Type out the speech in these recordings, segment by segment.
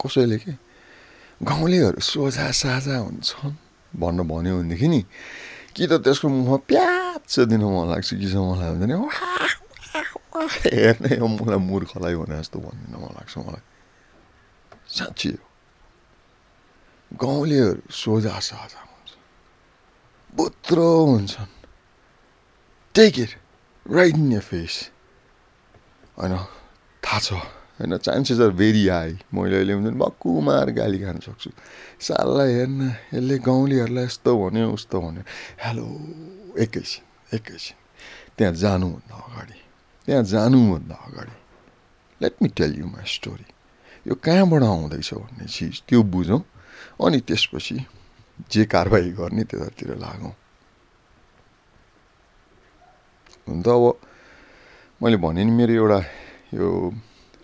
कसैले के? गाउँलेहरू सोझा साझा हुन्छन् भन्न भन्यो भनेदेखि नि कि त त्यसको मुखमा प्याच दिन मन लाग्छ कि मलाई हुन्छ नि हेर्ने हो मलाई मूर्खलाई भने जस्तो भनिदिन मन लाग्छ मलाई। साँच्ची हो। गाउँलेहरू सोझा साझा हुन्छ। बुत्रो हुन्छन्। Take it right in face होइन थाहा छ। होइन चान्सेस आर भेरी हाई मैले अहिले हुन्छ नि भक्कु मार गाली खान सक्छु। साललाई हेर्न यसले गाउँलेहरूलाई यस्तो भन्यो उस्तो भन्यो। हेलो एकैछिन एकैछिन। त्यहाँ जानुभन्दा अगाडि त्यहाँ जानुभन्दा अगाडि। Let me tell you my story यो कहाँबाट आउँदैछ भन्ने चिज त्यो बुझौँ। अनि त्यसपछि जे कारवाही गर्ने त्यतातिर लागौँ। हुन त अब मैले भने नि मेरो एउटा यो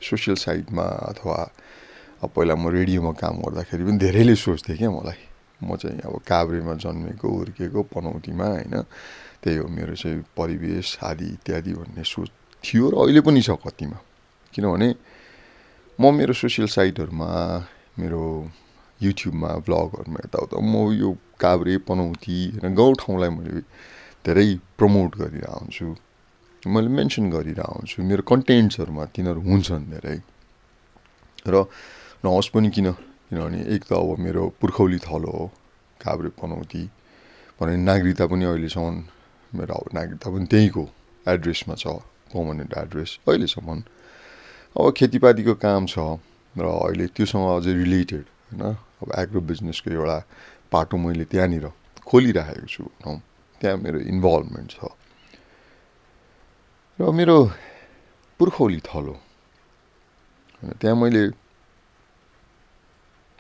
सोसियल साइटमा अथवा पहिला म रेडियोमा काम गर्दाखेरि पनि धेरैले सोच्थेँ क्या मलाई। म चाहिँ अब काभ्रेमा जन्मेको हुर्केको पनौतीमा होइन। त्यही हो मेरो चाहिँ परिवेश आदि इत्यादि भन्ने सोच थियो र अहिले पनि छ कतिमा। किनभने म मेरो सोसियल साइटहरूमा मेरो युट्युबमा भ्लगहरूमा यताउता म यो काभ्रे पनौती होइन गाउँठाउँलाई मैले धेरै प्रमोट गरेर आउँछु मैले मेन्सन गरेर आउँछु मेरो कन्टेन्ट्सहरूमा तिनीहरू हुन्छन् धेरै। र नहोस् पनि किन? किनभने एक त अब मेरो पुर्खौली थलो हो काभ्रे पनौती भने नागरिकता पनि अहिलेसम्म मेरो अब नागरिकता पनि त्यहीँको एड्रेसमा छ पर्मानेन्ट एड्रेस अहिलेसम्म। अब खेतीपातीको काम छ र अहिले त्योसँग अझै रिलेटेड होइन? अब एग्रो बिजनेसको एउटा पाटो मैले त्यहाँनिर खोलिराखेको छु। भनौँ त्यहाँ मेरो इन्भल्भमेन्ट छ। र मेरो पुर्खौली थलो। होइन त्यहाँ मैले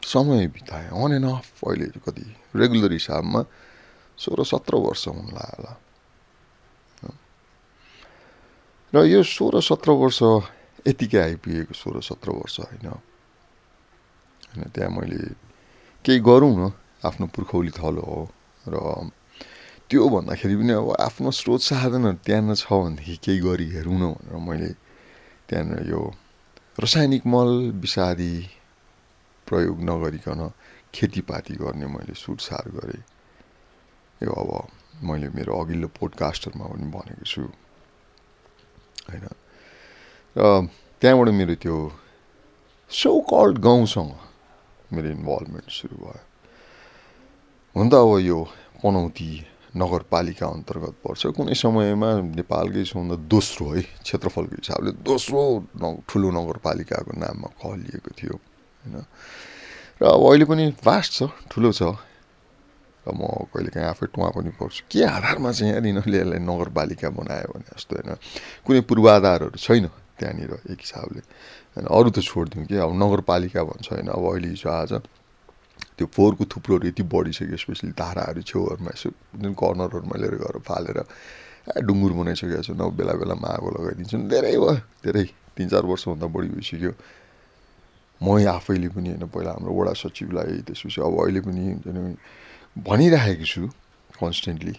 समय बिताएँ। अन एन्ड अफ अहिले कति रेगुलर हिसाबमा सोह्र सत्र वर्ष हुन होला। र यो सोह्र सत्र वर्ष यतिकै आइपुगेको सोह्र सत्र वर्ष होइन। होइन त्यहाँ मैले केही गरौँ न आफ्नो पुर्खौली थलो हो। र त्यो भन्दाखेरि पनि अब आफ्नो स्रोत साधनहरू त्यहाँ छ भनेदेखि केही गरी हेरौँ न भनेर मैले त्यहाँनिर यो रासायनिक मल विषादी प्रयोग नगरिकन खेतीपाती गर्ने मैले सुटसार गरेँ। यो अब मैले मेरो अघिल्लो पोडकास्टहरूमा पनि भनेको छु। होइन? र त्यहाँबाट मेरो त्यो सो कल्ड गाउँसँग मेरो इन्भल्भमेन्ट सुरु भयो। हुन त अब यो पनौती नगरपालिका अन्तर्गत पर्छ। कुनै समयमा नेपालकै सबभन्दा दोस्रो है क्षेत्रफलको हिसाबले दोस्रो ठुलो नगरपालिकाको नाममा कहलिएको थियो होइन। र अब अहिले पनि भास्ट छ ठुलो छ। र म कहिले काहीँ आफै टुवा पनि पर्छु। के आधारमा चाहिँ यहाँ यिनीहरूले यसलाई नगरपालिका बनायो भने जस्तो होइन। कुनै पूर्वाधारहरू छैन त्यहाँनिर एक हिसाबले होइन। अरू त छोडिदिउँ कि अब नगरपालिका भन्छ होइन। अब अहिले हिजो आज त्यो फोहोरको थुप्रोहरू यति बढिसक्यो स्पेसली धाराहरू छेउहरूमा यसो जुन कर्नरहरूमा लिएर गएर फालेर डुङ्गुर बनाइसकेको छ न बेला बेलामा आगो लगाइदिन्छु धेरै भयो धेरै। तिन चार वर्षभन्दा बढी भइसक्यो। म आफैले पनि होइन पहिला हाम्रो वडा सचिवलाई त्यसपछि अब अहिले पनि भनिराखेको छु कन्सटेन्टली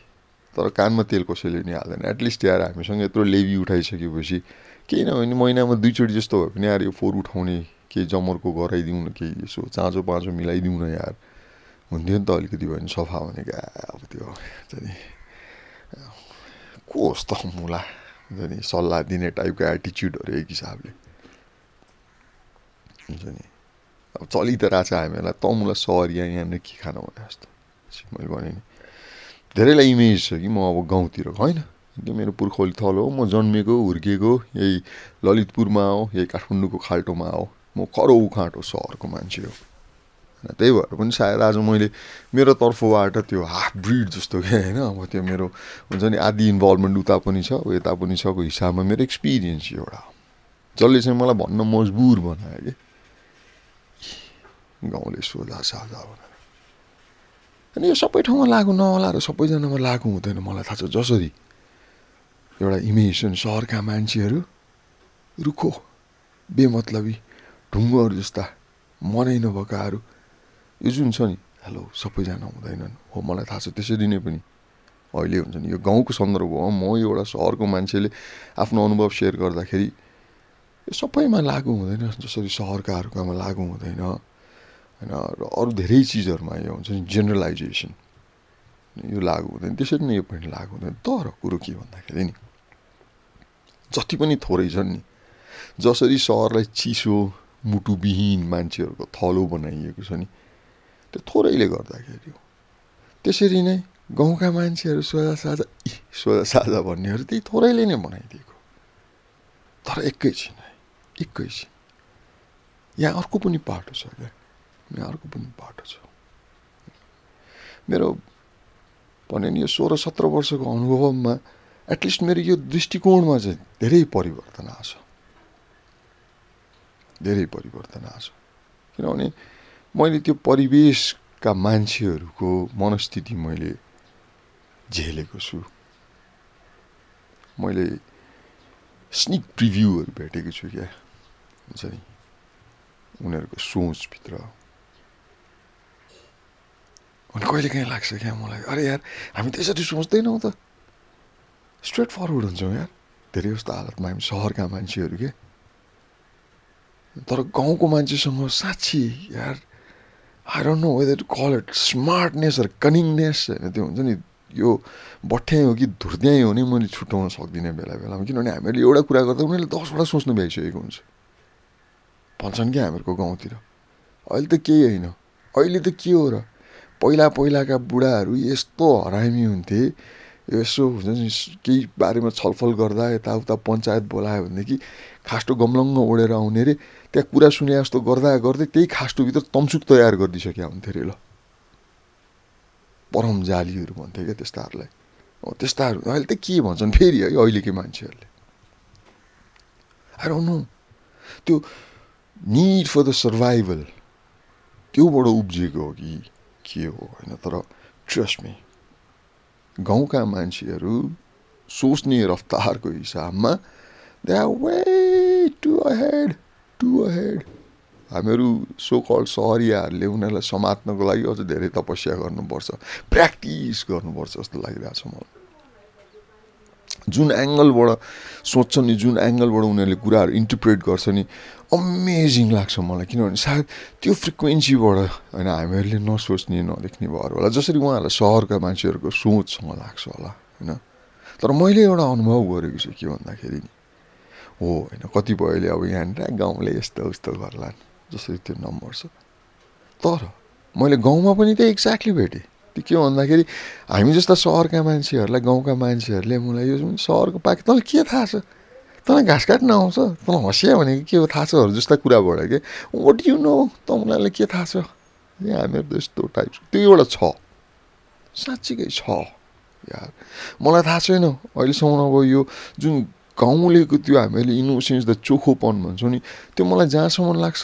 तर कानमा तेल कसैले नि हाल्दैन। एटलिस्ट यार हामीसँग यत्रो लेबी उठाइसकेपछि। केही नभने महिनामा दुईचोटि जस्तो भए पनि यार यो फोहोर उठाउने केही जमर्को गराइदिउँ न केही यसो चाँचो पाँचो मिलाइदिउँ न यार। हुन्थ्यो नि त अलिकति भयो भने सफा भनेको अब त्यो नि। को त मुला हुन्छ सल्लाह दिने टाइपको एटिच्युडहरू एक हिसाबले। हुन्छ नि। अब चलि त रहेछ हामीहरूलाई तमुलाई सहर यहाँ यहाँनिर के खानु भने जस्तो। मैले भने नि धेरैलाई इमेज छ कि म अब गाउँतिर होइन? त्यो मेरो पुर्खौली थलो हो म जन्मेको हुर्किएको यही ललितपुरमा हो यही काठमाडौँको खाल्टोमा हो। म खरो उखाँटो सहरको मान्छे हो। होइन त्यही भएर पनि सायद आज मैले मेरो तर्फबाट त्यो हाफ ब्रिड जस्तो क्या होइन अब त्यो मेरो हुन्छ नि आदि इन्भल्भमेन्ट उता पनि छ यता पनि छको हिसाबमा मेरो एक्सपिरियन्स एउटा। जसले चाहिँ मलाई भन्न मजबुर बनायो कि। गाउँले सोझा साझा भनेर अनि यो सबै ठाउँमा लागु नहोला र सबैजनामा लागु हुँदैन मलाई थाहा छ जसरी एउटा इमेजिसन सहरका मान्छेहरू रुखो बेमतलबी ढुङ्गोहरू जस्ता मनै नभएकाहरू यो जुन छ नि हेलो सबैजना हुँदैनन्। हो मलाई थाहा छ त्यसरी नै पनि अहिले हुन्छ नि यो गाउँको सन्दर्भमा म एउटा सहरको मान्छेले आफ्नो अनुभव सेयर गर्दाखेरि यो सबैमा लागु हुँदैन जसरी सहरकाहरूकोमा लागु हुँदैन होइन? र अरू धेरै चिजहरूमा यो हुन्छ नि जेनरलाइजेसन यो लागु हुँदैन त्यसरी नै यो पनि लागु हुँदैन। तर कुरो के भन्दाखेरि नि जति पनि थोरै छन् नि जसरी सहरलाई चिसो मुटुविहीन मान्छेहरूको थलो बनाइएको छ नि। त्यो थोरैले गर्दाखेरि हो। त्यसरी नै गाउँका मान्छेहरू सोझा साझा सोझा साझा भन्नेहरू त्यही थोरैले नै बनाइदिएको तर एकैछिन है एकैछिन यहाँ अर्को पनि पाटो छ क्या। यहाँ अर्को पनि बाटो छ। मेरो भने नि यो सोह्र सत्र वर्षको अनुभवमा एटलिस्ट मेरो यो दृष्टिकोणमा चाहिँ धेरै परिवर्तन आएको छ। धेरै परिवर्तन आएको छ। किनभने मैले त्यो परिवेशका मान्छेहरूको मनस्थिति मैले झेलेको छु। मैले स्निक प्रिभ्यूहरू भेटेको छु क्या हुन्छ नि उनीहरूको सोचभित्र। अनि कहिले काहीँ लाग्छ क्या मलाई अरे यार हामी त्यसरी सोच्दैनौँ त। स्ट्रेट फरवर्ड हुन्छौँ यार धेरै जस्तो हालतमा हामी सहरका मान्छेहरू के? तर गाउँको मान्छेसँग साँच्ची यार I don't know whether call it smartness or cunningness होइन त्यो हुन्छ नि यो बठ्याइ हो कि धुर्द्याइ हो नि मैले छुट्याउन सक्दिनँ बेला बेलामा। किनभने हामीहरूले एउटा कुरा गर्दा उनीहरूले दसवटा सोच्नु भ्याइसकेको हुन्छ। भन्छन् क्या हामीहरूको गाउँतिर अहिले त केही होइन अहिले त के हो र? पहिला पहिलाका बुढाहरू यस्तो हरामी हुन्थे यसो हुन्छ नि केही बारेमा छलफल गर्दा यताउता पञ्चायत बोलायो भनेदेखि खास्टो गमलङ्ग ओढेर आउने अरे त्यहाँ कुरा सुने जस्तो गर्दा गर्दै त्यही खास्टोभित्र तम्सुक तयार गरिदिइसक्यो हुन्थ्यो अरे ल। परम जालीहरू भन्थ्यो क्या त्यस्ताहरूलाई। त्यस्ताहरू अहिले त के भन्छन् फेरि है अहिलेकै मान्छेहरूले? आएर नो त्यो निड फर द सर्भाइभल त्योबाट उब्जिएको हो कि के हो होइन तर ट्रस्ट मी गाउँका मान्छेहरू सोच्ने रफ्तारको हिसाबमा they are way too ahead too ahead. हामीहरू सो कल सहरियाहरूले उनीहरूलाई समात्नको लागि अझ धेरै तपस्या गर्नुपर्छ प्र्याक्टिस गर्नुपर्छ जस्तो लागिरहेको छ मलाई। जुन एङ्गलबाट सोध्छ नि जुन एङ्गलबाट उनीहरूले कुराहरू इन्टरप्रेट गर्छ नि अमेजिङ लाग्छ मलाई। किनभने सायद त्यो फ्रिक्वेन्सीबाट होइन हामीहरूले नसोच्ने नदेख्ने भयो होला। जसरी उहाँहरूलाई सहरका मान्छेहरूको सोचसँग लाग्छ होला होइन? तर मैले एउटा अनुभव गरेको छु के भन्दाखेरि नि हो होइन कतिपयले अब यहाँनिर गाउँले यस्तो उस्तो गर्ला जसरी त्यो नम्बर छ। तर मैले गाउँमा पनि त्यही एक्ज्याक्टली भेटेँ। त्यो के भन्दाखेरि हामी जस्ता सहरका मान्छेहरूलाई गाउँका मान्छेहरूले मलाई यो सहरको पाके तँलाई के थाहा छ? तँलाई घाँस काट्न आउँछ? तँलाई हँसिया भनेको के हो? थाहा छहरू जस्ता कुराबाट के? वाट यु नो तँलाई के थाहा छ? यहाँ हामीहरू त यस्तो टाइप्स त्यो एउटा छ। साँच्चीकै छ। यार मलाई थाहा छैन। अहिलेसम्म अब यो जुन गाउँलेको त्यो हामीले इनोसेन्स द चोखोपन भन्छौँ नि। त्यो मलाई जहाँसम्म लाग्छ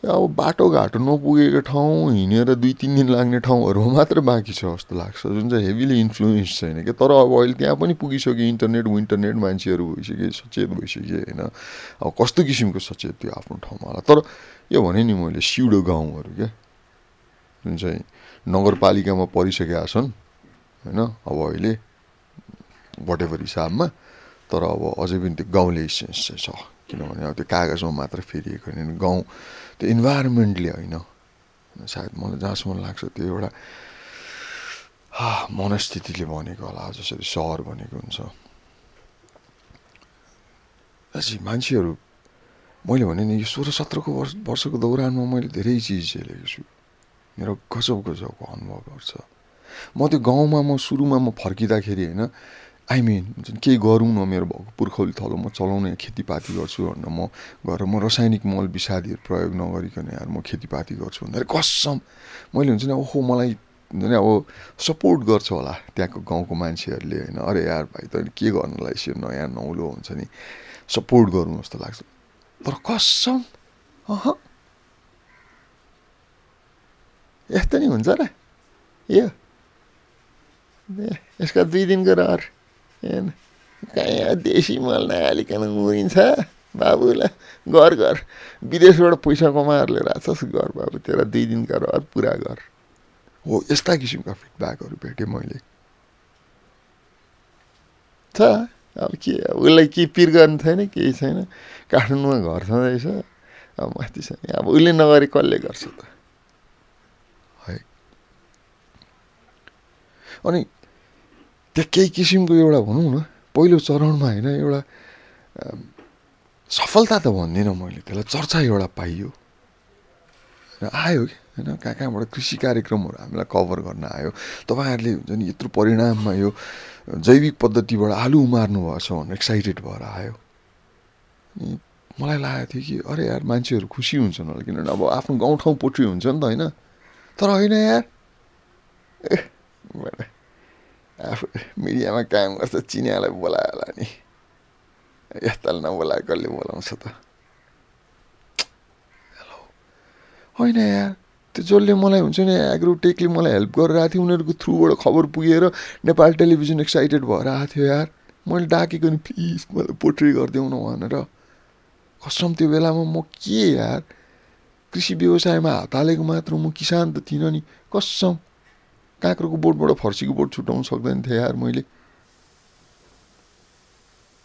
अब बाटोघाटो नपुगेको ठाउँ हिँडेर दुई तिन दिन लाग्ने ठाउँहरूमा मात्र बाँकी छ जस्तो लाग्छ। जुन चाहिँ हेभिली इन्फ्लुएन्स छैन क्या। तर अब अहिले त्यहाँ पनि पुगिसक्यो इन्टरनेट इन्टरनेट मान्छेहरू भइसक्यो सचेत भइसक्यो होइन। अब कस्तो किसिमको सचेत त्यो आफ्नो ठाउँमा होला। तर यो भने नि मैले सिउडो गाउँहरू क्या। जुन चाहिँ नगरपालिकामा परिसकेका छन् होइन। अब अहिले वाट हिसाबमा। तर अब अझै पनि त्यो गाउँले सेन्स चाहिँ छ। किनभने अब त्यो कागजमा मात्र फेरिएको होइन। गाउँ त्यो इन्भाइरोमेन्टले होइन। सायद मलाई जहाँसम्म लाग्छ त्यो एउटा मनस्थितिले भनेको होला। जसरी सहर भनेको हुन्छ। मान्छेहरू मैले भने नि यो सोह्र सत्रको वर्ष वर्षको दौरानमा मैले धेरै चिज झेलेको छु। मेरो गजब गजबको अनुभवहरू छ म त्यो गाउँमा म सुरुमा म फर्किँदाखेरि होइन आई मिन केही गरौँ न मेरो भएको पुर्खौली थलो म चलाउने खेतीपाती गर्छु भनेर म गएर म रासायनिक मल विषादीहरू प्रयोग नगरिकन यार म खेतीपाती गर्छु भन्दाखेरि कसम। मैले हुन्छ नि ओहो मलाई हुन्छ नि अब सपोर्ट गर्छ होला त्यहाँको गाउँको मान्छेहरूले होइन। अरे यार भाइ त के गर्नलाई यसो नयाँ नौलो हुन्छ नि सपोर्ट गरौँ जस्तो लाग्छ। तर कसम अह। यस्तो नि हुन्छ र। यो। यसका दुई दिनको रहर कहाँ देशी मल नहालिकन उरिन्छ बाबुलाई घर घर। विदेशबाट पैसा कमाएर लिएर घर बाबु तेरा दुई दिनका रहर पुरा गर हो यस्ता किसिमका फिडब्याकहरू भेटेँ मैले। छ अब के उसलाई के पिर गर्नु छैन केही छैन। काठमाडौँमा घर छँदैछ। अब माथि छ अब उसले नगरे कसले गर्छ त? है। अनि त्यहाँ केही किसिमको एउटा भनौँ न पहिलो चरणमा होइन एउटा सफलता त भन्दिनँ मैले त्यसलाई चर्चा एउटा पाइयो। आयो कि होइन कहाँ कहाँबाट कृषि कार्यक्रमहरू हामीलाई कभर गर्न आयो। तपाईँहरूले हुन्छ नि यत्रो परिणाममा यो जैविक पद्धतिबाट आलु उमार्नु भएछ भनेर एक्साइटेड भएर आयो। अनि मलाई लागेको थियो कि अरे यार मान्छेहरू खुसी हुन्छन् होला किनभने अब आफ्नो गाउँठाउँ पोट्री हुन्छ नि त होइन? तर होइन यार। ए आफू मिडियामा काम गर्छ चिनियालाई बोलायो होला नि यस्तालाई नबोलायो कसले बोलाउँछ त हेलो होइन यार त्यो जसले मलाई हुन्छ नि एग्रोटेकले मलाई हेल्प गरेर आएको थियो उनीहरूको थ्रुबाट खबर पुगेर नेपाल टेलिभिजन एक्साइटेड भएर आएको थियो यार मैले डाकेको नि प्लिज मलाई पोर्ट्री गरिदेऊ न भनेर कसम त्यो बेलामा म के यार कृषि व्यवसायमा हात हालेको मात्र म किसान त थिइनँ नि कसम काँक्रोको बोटबाट फर्सीको बोट छुट्याउनु सक्दैन थिएँ यार मैले।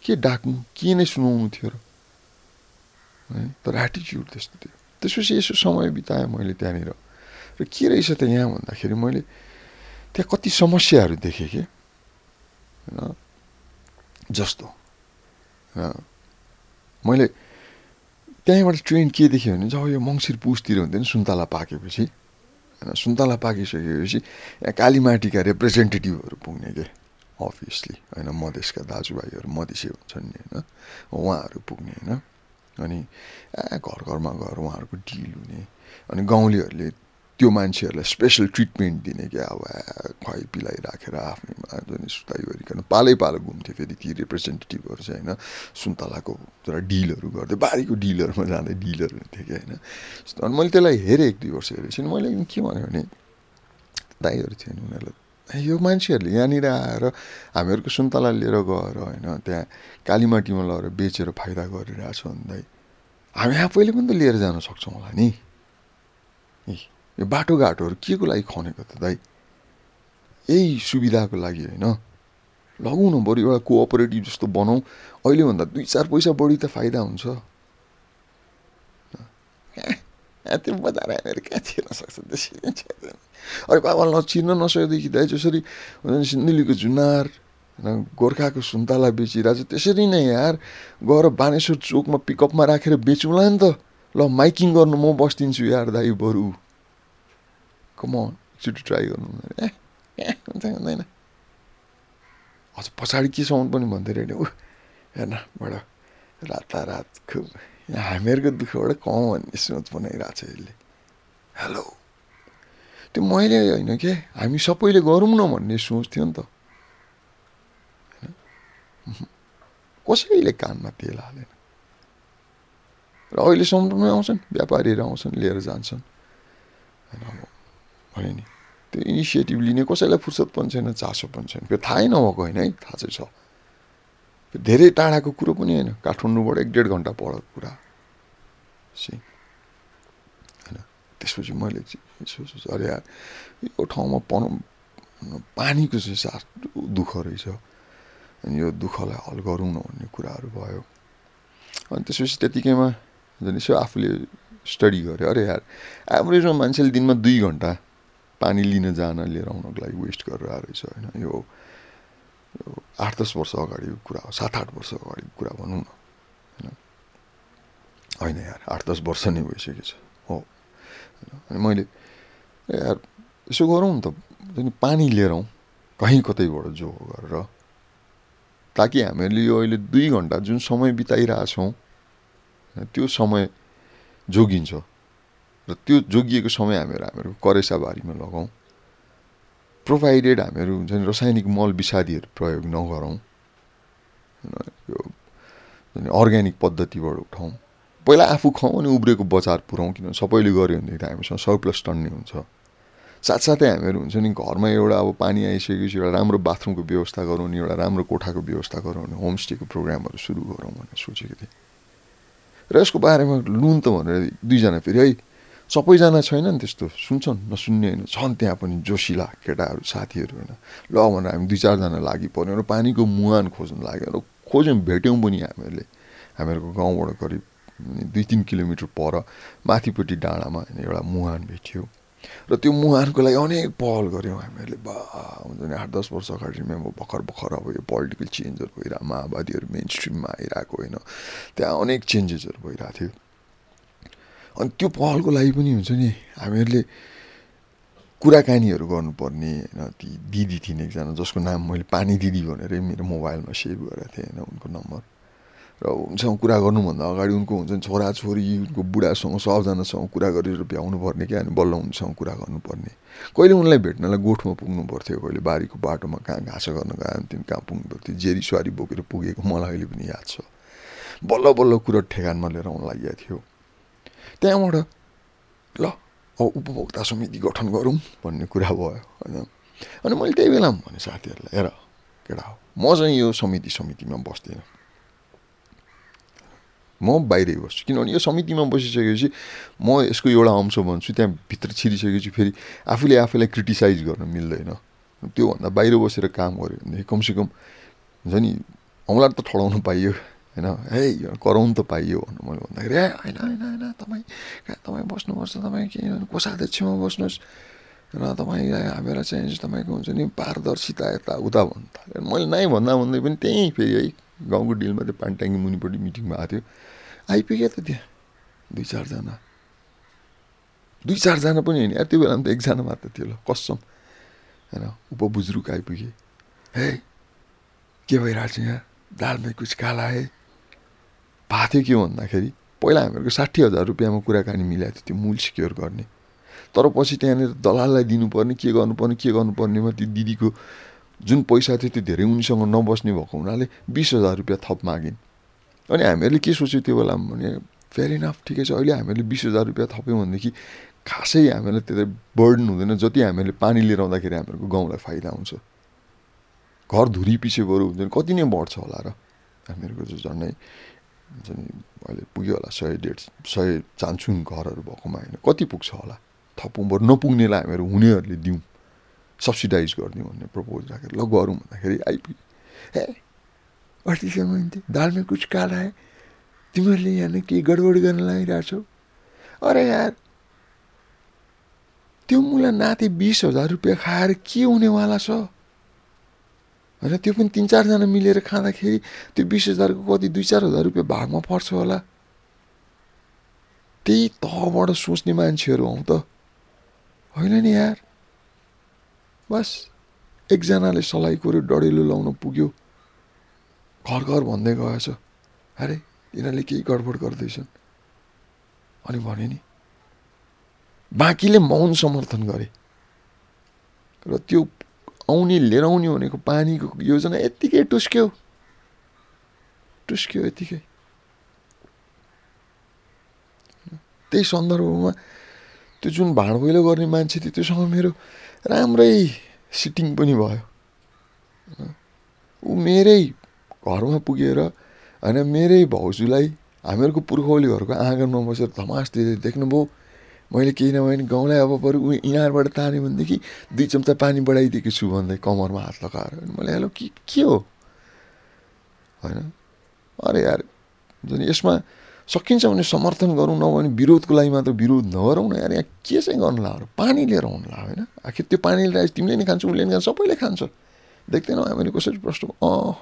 के डाक्नु के नै सुनाउनु थियो र। है तर एटिच्युड त्यस्तो थियो। त्यसपछि यसो समय बिताएँ मैले त्यहाँनिर। र के रहेछ त यहाँ भन्दाखेरि मैले त्यहाँ कति समस्याहरू देखेँ कि। होइन जस्तो। मैले त्यहीँबाट ट्रेन के देखेँ भने जब यो मङ्सिर पुसतिर हुन्थ्यो नि सुन्तला पाकेपछि होइन सुन्तला पाकिसकेपछि कालीमाटीका रिप्रेजेन्टेटिभहरू पुग्ने के? अभियसली होइन मधेसका दाजुभाइहरू मधेसी हुन्छन् नि होइन? उहाँहरू पुग्ने होइन? अनि घर घरमा गएर उहाँहरूको डिल हुने। अनि गाउँलेहरूले त्यो मान्छेहरूलाई स्पेसल ट्रिटमेन्ट दिने क्या अब खुवाइ पिलाइ राखेर आफ्नै जुन सुताइवरिकन पालै पालो घुम्थ्यो फेरि ती रिप्रेजेन्टेटिभहरू चाहिँ होइन? सुन्तलाको तर डिलहरू गर्थ्यो बारीको डिलहरूमा जाँदै डिलहरू हुन्थ्यो कि होइन? अनि मैले त्यसलाई हेरेँ एक दुई वर्ष हेरेपछि मैले के भन्यो भने दाईहरू थियो नि उनीहरूलाई यो मान्छेहरूले यहाँनिर आएर हामीहरूको सुन्तला लिएर गएर होइन त्यहाँ कालीमाटीमा लगेर बेचेर फाइदा गरिरहेछ भन्दै हामी आफैले पनि त लिएर जान सक्छौँ होला नि? यो बाटोघाटोहरू के को लागि खनेको त दाइ? यही सुविधाको लागि होइन। लगाउँ न बरु एउटा कोअपरेटिभ जस्तो बनाऊ। अहिलेभन्दा दुई चार पैसा बढी त फाइदा हुन्छ। त्यो बजार हेरेर कहाँ छिर्न सक्छ त्यसरी छिर्दैन अरे बाबा नचिर्न नसकेदेखि दाइ जसरी सिन्धुलीको झुनार होइन गोर्खाको सुन्तला बेचिरहेको छ त्यसरी नै यार। गएर बानेश्वर चोकमा पिकअपमा राखेर बेचौँला नि त। ल माइकिङ गर्नु म बस्दिन्छु यार दाइ बरु। कमन एकचोटि ट्राई गर्नु ए ए हुन्छ हुँदैन अझ पछाडि केसम्म पनि भन्दै रहेन ऊ हेर्न बड रातारात खुब हामीहरूको दुःखबाट कम भन्ने सोच बनाइरहेको छ यसले हेलो त्यो मैले होइन के हामी सबैले गरौँ न भन्ने सोच थियो नि त कसैले कानमा तेल हालेन र अहिले समुद्रमै आउँछन् व्यापारीहरू आउँछन् लिएर जान्छन् होइन भने नि। त्यो इनिसिएटिभ लिने कसैलाई फुर्सद पनि छैन चासो पनि छैन। त्यो थाहै नभएको होइन है थाहा चाहिँ छ। धेरै टाढाको कुरो पनि होइन। काठमाडौँबाट एक डेढ घन्टा पढेको कुरा। होइन। त्यसपछि मैले सोचेँ अरे यार यो ठाउँमा पढ पानीको चाहिँ साह्रो दुःख रहेछ। अनि यो दुःखलाई हल गरौँ न भन्ने कुराहरू भयो। अनि त्यसपछि त्यतिकैमा झन् यसो आफूले स्टडी गऱ्यो अरे यार एभरेजमा मान्छेले दिनमा दुई घन्टा। पानी लिन जान लिएर आउनको लागि वेस्ट गरेर रहेछ होइन? यो यो आठ दस वर्ष अगाडिको कुरा हो सात आठ वर्ष अगाडिको कुरा भनौँ न होइन? होइन यार आठ दस वर्ष नै भइसकेको छ हो। अनि मैले यार यसो गरौँ नि त पानी लिएर आउँ कहीँ कतैबाट जो गरेर। ताकि हामीहरूले यो अहिले दुई घन्टा जुन समय बिताइरहेछौँ त्यो समय जोगिन्छ। र त्यो जोगिएको समय हामीहरू हामीहरू करेसाबारीमा लगाउँ। प्रोभाइडेड हामीहरू हुन्छ नि रासायनिक मल विषादीहरू प्रयोग नगरौँ। यो अर्ग्यानिक पद्धतिबाट उठाउँ। पहिला आफू खाउँ अनि उब्रेको बजार पुऱ्याउँ किनभने सबैले गऱ्यो भनेदेखि त हामीसँग सरप्लस टन्ने हुन्छ। साथसाथै हामीहरू हुन्छ नि घरमा एउटा अब पानी आइसकेपछि एउटा राम्रो बाथरुमको व्यवस्था गरौँ नि एउटा राम्रो कोठाको व्यवस्था गरौँ भने होमस्टेको प्रोग्रामहरू सुरु गरौँ भनेर सोचेको थिएँ। र यसको बारेमा लुन त भनेर दुईजना फेरि है सबैजना छैन नि त्यस्तो। सुन्छन् नसुन्ने होइन। छन् त्यहाँ पनि जोसिला केटाहरू साथीहरू होइन। ल भनेर हामी दुई चारजना लागि पऱ्यो र पानीको मुहान खोज्नु लाग्यो। र खोज्यौँ भेट्यौँ पनि हामीहरूले। हामीहरूको गाउँबाट करिब दुई तिन किलोमिटर पर माथिपट्टि डाँडामा एउटा मुहान भेट्यो। र त्यो मुहानको लागि अनेक पहल गऱ्यौँ हामीहरूले। बा हुन्छ नि आठ दस वर्ष अगाडि म भर्खर भर्खर अब यो पोलिटिकल चेन्जहरू भइरहेको माओवादीहरू मेन स्ट्रिममा आइरहेको होइन। त्यहाँ अनेक चेन्जेसहरू भइरहेको थियो। अनि त्यो पहलको लागि पनि हुन्छ नि हामीहरूले कुराकानीहरू गर्नुपर्ने होइन ती दिदी थिइन् एकजना जसको नाम मैले पानी दिदी भनेरै मेरो मोबाइलमा सेभ गरेको थिएँ होइन उनको नम्बर। र उनसँग कुरा गर्नुभन्दा अगाडि उनको हुन्छ नि छोराछोरी उनको बुढासँग सबजनासँग कुरा गरेर भ्याउनु पर्ने क्या अनि बल्ल उनसँग कुरा गर्नुपर्ने। कहिले उनलाई भेट्नलाई गोठमा पुग्नु पर्थ्यो कहिले बारीको बाटोमा कहाँ घाँस गर्न गयो कहाँ पुग्नु पर्थ्यो जेरी सुवारी बोकेर पुगेको मलाई अहिले पनि याद छ। बल्ल बल्ल कुरा ठेगानमा लिएर आउनु लागेको थियो। त्यहाँबाट ल अब उपभोक्ता समिति गठन गरौँ भन्ने कुरा भयो होइन। अनि मैले त्यही बेला भने साथीहरूलाई हेर केटा हो म चाहिँ यो समिति समितिमा बस्दिनँ। म बाहिरै बस्छु किनभने यो समितिमा बसिसकेपछि म यसको एउटा अंश भन्छु त्यहाँ भित्र छिरिसकेपछि फेरि आफूले आफैलाई क्रिटिसाइज गर्न मिल्दैन। त्योभन्दा बाहिर बसेर काम गऱ्यो भनेदेखि कमसेकम हुन्छ नि औँला त ठडाउनु पाइयो। होइन है कराउनु त पाइयो भन्नु मैले भन्दाखेरि ए होइन होइन होइन तपाईँ कहाँ तपाईँ बस्नुपर्छ तपाईँ के कोषाध्यक्षमा बस्नुहोस् र तपाईँलाई हामीलाई चाहिँ तपाईँको हुन्छ नि पारदर्शिता यता उता भन्नु थाल्यो मैले नाइ भन्दा भन्दै पनि त्यहीँ फेरि है गाउँको डिलमा त्यो पानट्याङ्गी मुनिपट्टि मिटिङमा आएको थियो आइपुग्यो त त्यहाँ दुई चारजना दुई चारजना पनि होइन त्यो बेलामा त एकजना मात्र थियो ल कसम होइन उपबुजुर्ग आइपुगेँ हे के भइरहेको छ यहाँ दालमै कुछ काला है भएको थियो के भन्दाखेरि पहिला हामीहरूको साठी हजार रुपियाँमा कुराकानी मिलाएको थियो त्यो मूल सिक्योर गर्ने। तर पछि त्यहाँनिर दलाललाई दिनुपर्ने के गर्नुपर्ने के गर्नुपर्नेमा त्यो दिदीको जुन पैसा थियो त्यो धेरै उनीसँग नबस्ने भएको हुनाले बिस हजार रुपियाँ थप मागिन्। अनि हामीहरूले के सोच्यो त्यो बेलामा भने फेरि इनफ ठिकै छ। अहिले हामीहरूले बिस हजार रुपियाँ थप्यौँ भनेदेखि खासै हामीलाई त्यति बर्डन हुँदैन जति हामीले पानी लिएर आउँदाखेरि हामीहरूको गाउँलाई फाइदा हुन्छ। घर धुरी पछि बरु हुन्छ कति नै बढ्छ होला र? हामीहरूको झन्डै हुन्छ नि अहिले पुग्यो होला सय डेढ सय चान्सुङ घरहरू भएकोमा होइन कति पुग्छ होला? थपौँ बरु नपुग्नेलाई हामीहरू हुनेहरूले दिउँ। सब्सिडाइज गरिदिउँ भन्ने प्रपोज राखेर ल गरौँ भन्दाखेरि आइपुग्यो। ए अस्तिसम्म थियो दालमा कुछ काला है तिमीहरूले यहाँ केही गडबड गर्न लागिरहेछौ अरे यार त्यो मुला नाति बिस हजार रुपियाँ खाएर के हुनेवाला छ? होइन त्यो पनि तिन चारजना मिलेर खाँदाखेरि त्यो बिस हजारको कति दुई चार हजार रुपियाँ भागमा पर्छ होला। त्यही तहबाट सोच्ने मान्छेहरू हौ त। होइन नि यार? बस एकजनाले सलाई कोऱ्यो डढेलो लाउन पुग्यो। घर घर भन्दै गएछ अरे यिनीहरूले केही गडबड गर्दैछन्। अनि भने नि बाँकीले मौन समर्थन गरे। र त्यो आउने लिएर आउने भनेको पानीको योजना यत्तिकै टुस्क्यो। टुस्क्यो यत्तिकै। त्यही सन्दर्भमा त्यो जुन भाँडभैलो गर्ने मान्छे थियो त्योसँग मेरो राम्रै सिटिङ पनि भयो। ऊ मेरै घरमा पुगेर होइन मेरै भाउजूलाई हामीहरूको पुर्खौलीहरूको आँगनमा बसेर धमास दिँदै देख्नुभयो। मैले केही नभए गाउँलाई अब बरु ऊ इनारबाट तान्यो भनेदेखि दुई चम्चा पानी बढाइदिएको छु भन्दै कमरमा हात लगाएर मैले हेलो के के हो? होइन। अरे यार जुन यसमा सकिन्छ भने समर्थन गरौँ नभए भने विरोधको लागि मात्र विरोध नगरौँ न। यार यहाँ के चाहिँ गर्नु लाग्यो पानी लिएर आउनु लाग्यो होइन? आखिर त्यो पानी लिएर तिमीले नि खान्छौ उसले नि खान्छ सबैले खान्छ। देख्दैनौ हामीले कसरी प्रश्न अह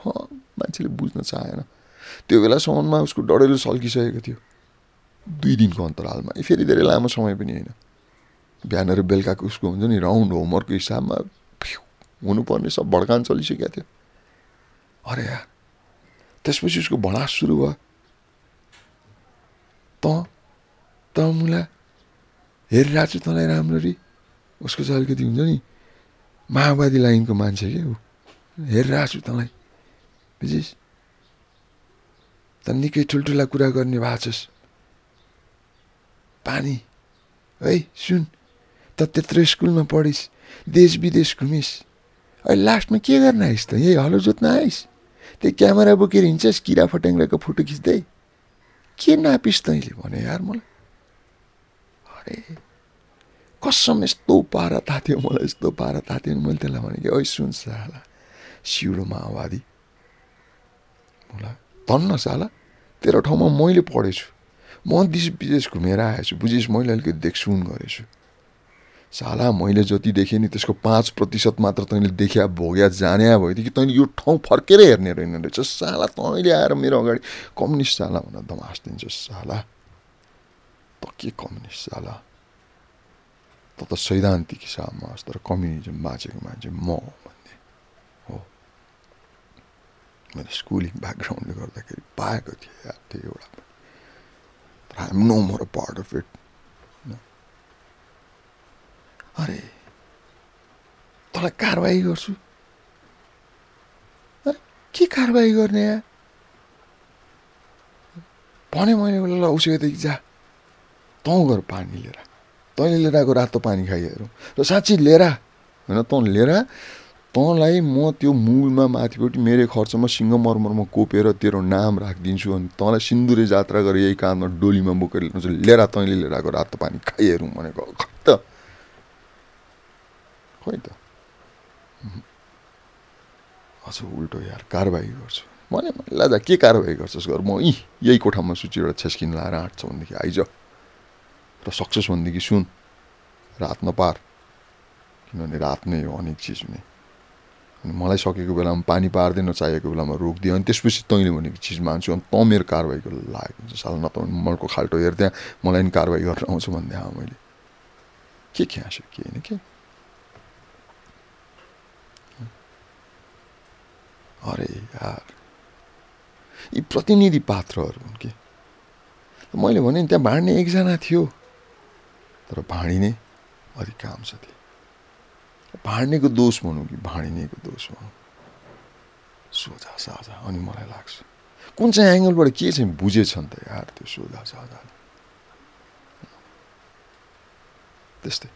मान्छेले बुझ्न चाहेन। त्यो बेलासम्ममा उसको डढेलो सल्किसकेको थियो। दुई दिनको अन्तरालमा। फेरि धेरै लामो समय पनि होइन। बिहान र बेलुकाको उसको हुन्छ नि राउन्ड होमवर्कको हिसाबमा हुनुपर्ने सब भड्कान चलिसकेको थियो। अरे यार त्यसपछि उसको भडास सुरु भयो। त त मुला हेरिरहेको छु तँलाई राम्ररी। उसको चाहिँ अलिकति हुन्छ नि माओवादी लाइनको मान्छे क्या ऊ हेरिरहेको छु तँलाई। बुझिस् त निकै ठुल्ठुला कुरा गर्ने भएको छस् पानी। है सुन त त्यत्रो स्कुलमा पढिस् देश विदेश घुमिस्। अहिले लास्टमा के गर्न आइस् त? यही हलो जोत्न आइस्? त्यही क्यामेरा बोकेर हिँड्छस् किरा फट्याङ्ग्राको फोटो खिच्दै? के नापिस् तैँले भने यार मलाई? अरे कसम यस्तो पारा तात्यो मलाई यस्तो पारा तात्यो मैले त्यसलाई भने कि ओइ सुन्छ होला सिउडो माओवादी उसलाई धन्न साला तेरो ठाउँमा मैले पढेछु। म देश विदेश घुमेर आएछु। बुझिस् मैले अलिकति देखसुन गरेछु। साला मैले जति देखेँ नि त्यसको पाँच प्रतिशत मात्र तैँले देखिया भोग्या जाने भइदियो कि तैँले यो ठाउँ फर्केर हेर्ने रहेन रहेछ। साला तैँले आएर मेरो अगाडि कम्युनिस्ट साला भनेर दमास दिन्छ साला। त के कम्युनिस्ट साला? त त सैद्धान्तिक हिसाबमा होस् तर कम्युनिजम बाँचेको मान्छे म भन्ने हो। मैले स्कुलिङ ब्याकग्राउन्डले गर्दाखेरि पाएको थिएँ त्यो I'm no more a part of it अरे तँलाई कारवाही गर्छु अरे के कारवाही गर्ने या भने मैले उसलाई ल उसोदेखि जा तँ गर पानी लिएर तैँले लिएर आएको रातो पानी खाइहेरौँ र साँच्ची लिएर होइन तँ लिएर तँलाई म त्यो मूलमा माथिपट्टि मेरो खर्चमा सिङ्गमरमरमा कोपेर तेरो नाम राखिदिन्छु अनि तँलाई सिन्दुरे जात्रा गरेर यही काममा डोलीमा बोकेर लिएर तैँले लिएर आएको रातो पानी खाइहेरौँ भनेको खै त? खोइ त? हजुर उल्टो यार कारवाही गर्छु। भने लाजा के कारवाही गर्छस् गर म यहीँ यही कोठामा सुची एउटा छेस्किन लाएर आँट्छ भनेदेखि आइज। र सक्सेस भनेदेखि सुन रात नपार। किनभने रात नै हो अनेक चिज हुने। अनि मलाई सकेको बेलामा पानी पार्दैन चाहिएको बेलामा रोकिदियो। अनि त्यसपछि तैँले भनेको चिज मान्छु। अनि तँ मेरो कारवाहीको लागेको हुन्छ। साल न त मलको खाल्टो हेर्दै मलाई नि कारवाही गरेर आउँछु भन्दै मैले। के ख्यास्यो के होइन के? अरे यार यी प्रतिनिधि पात्रहरू हुन् कि? मैले भने नि त्यहाँ भाँड्ने एकजना थियो तर भाँडिने अधिकांश थिए भाँड्नेको दोष भनौँ कि भाँडिनेको दोष भनौँ सोझा साझा अनि मलाई लाग्छ। कुन चाहिँ एङ्गलबाट के चाहिँ बुझेछन् त यार त्यो सोझा साझा त्यस्तै।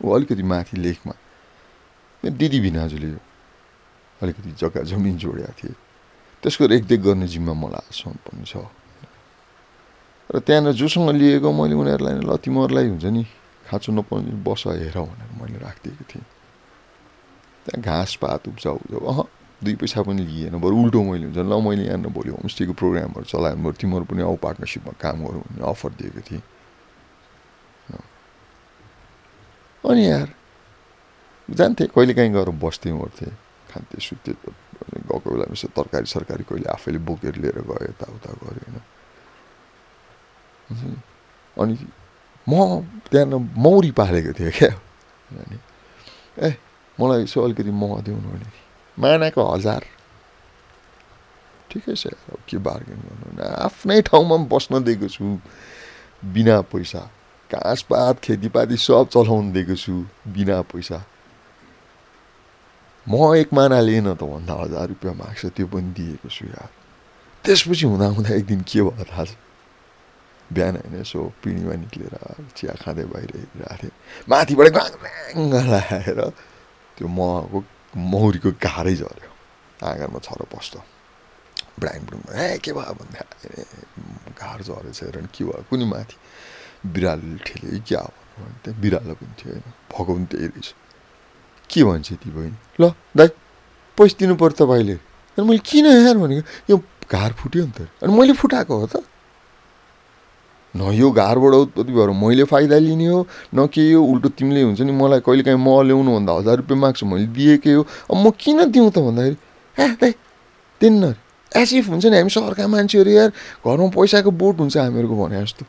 ऊ अलिकति माथि लेखमा दिदी भिनाजुले अलिकति जग्गा जमिन जोडेका थिए। त्यसको रेखदेख गर्ने जिम्मा मलाई आजसम्म छ। र त्यहाँनिर जोसँग लिएको मैले उनीहरूलाई ल तिमीहरूलाई हुन्छ नि खाँचो नपाउने बस हेर भनेर मैले राखिदिएको थिएँ। त्यहाँ घाँस पात उब्जाउ उब्जाउ अह दुई पैसा पनि लिएन। बरु उल्टो मैले हुन्छ। ल मैले यहाँनिर भोलि होमस्टेको प्रोग्रामहरू चलायो बरु तिमीहरू पनि आऊ पार्टनरसिपमा काम गरौँ भन्ने अफर दिएको थिएँ। अनि यार जान्थेँ कहिले काहीँ गएर बस्थेँ ओर्थेँ खान्थेँ सुत्थेँ गएको बेलामा यसो तरकारी सरकारी कहिले आफैले बोकेर लिएर गयो यताउता गऱ्यो होइन। अनि म त्यहाँ मौरी पालेको थिएँ क्या। अनि ए मलाई यसो अलिकति मह दिउनु भने मानाको हजार ठिकै छ अब के बार्गेन गर्नु? आफ्नै ठाउँमा बस्न दिएको छु। बिना पैसा। घाँसपात खेतीपाती सब चलाउनु दिएको छु बिना पैसा। म एक माना लिएन त भन्दा हजार रुपियाँ माग्छ त्यो पनि दिएको छु यार। त्यसपछि हुँदा हुँदा एक दिन के भयो थाहा छ? बिहान होइन यसो पिँढीमा निक्लेर चिया खाँदै बाहिर हिँडिरहेको थिएँ। माथिबाट गाङ लगाएर त्यो मको मौरीको घारै झऱ्यो। आँगनमा छरो पस्छ ब्राङ ब्रुङ ए के भयो? भन्दा घार झरेछ हेर के भयो? कुनै माथि? बिरालो ठेले क्या हो? त्यहाँ बिरालो पनि थियो होइन। पनि त्यही रहेछ। के भन्छ ती बहिनी? ल दाइ पैसा दिनु पर्छ तपाईँले। अनि मैले किन यार भनेको? यो घार फुट्यो नि त। अनि मैले फुटाएको हो त। न यो घारबाट उत्पत्ति भएर मैले फाइदा लिने हो न के यो उल्टो तिमीले हुन्छ नि मलाई कहिले काहीँ म ल्याउनु भन्दा हजार रुपियाँ माग्छु मैले दिएकै हो। अब म किन दिउँ त भन्दाखेरि ए दाइ दिन्न एसिफ हुन्छ नि हामी सरका मान्छेहरू यार घरमा पैसाको बोट हुन्छ हामीहरूको भने जस्तो।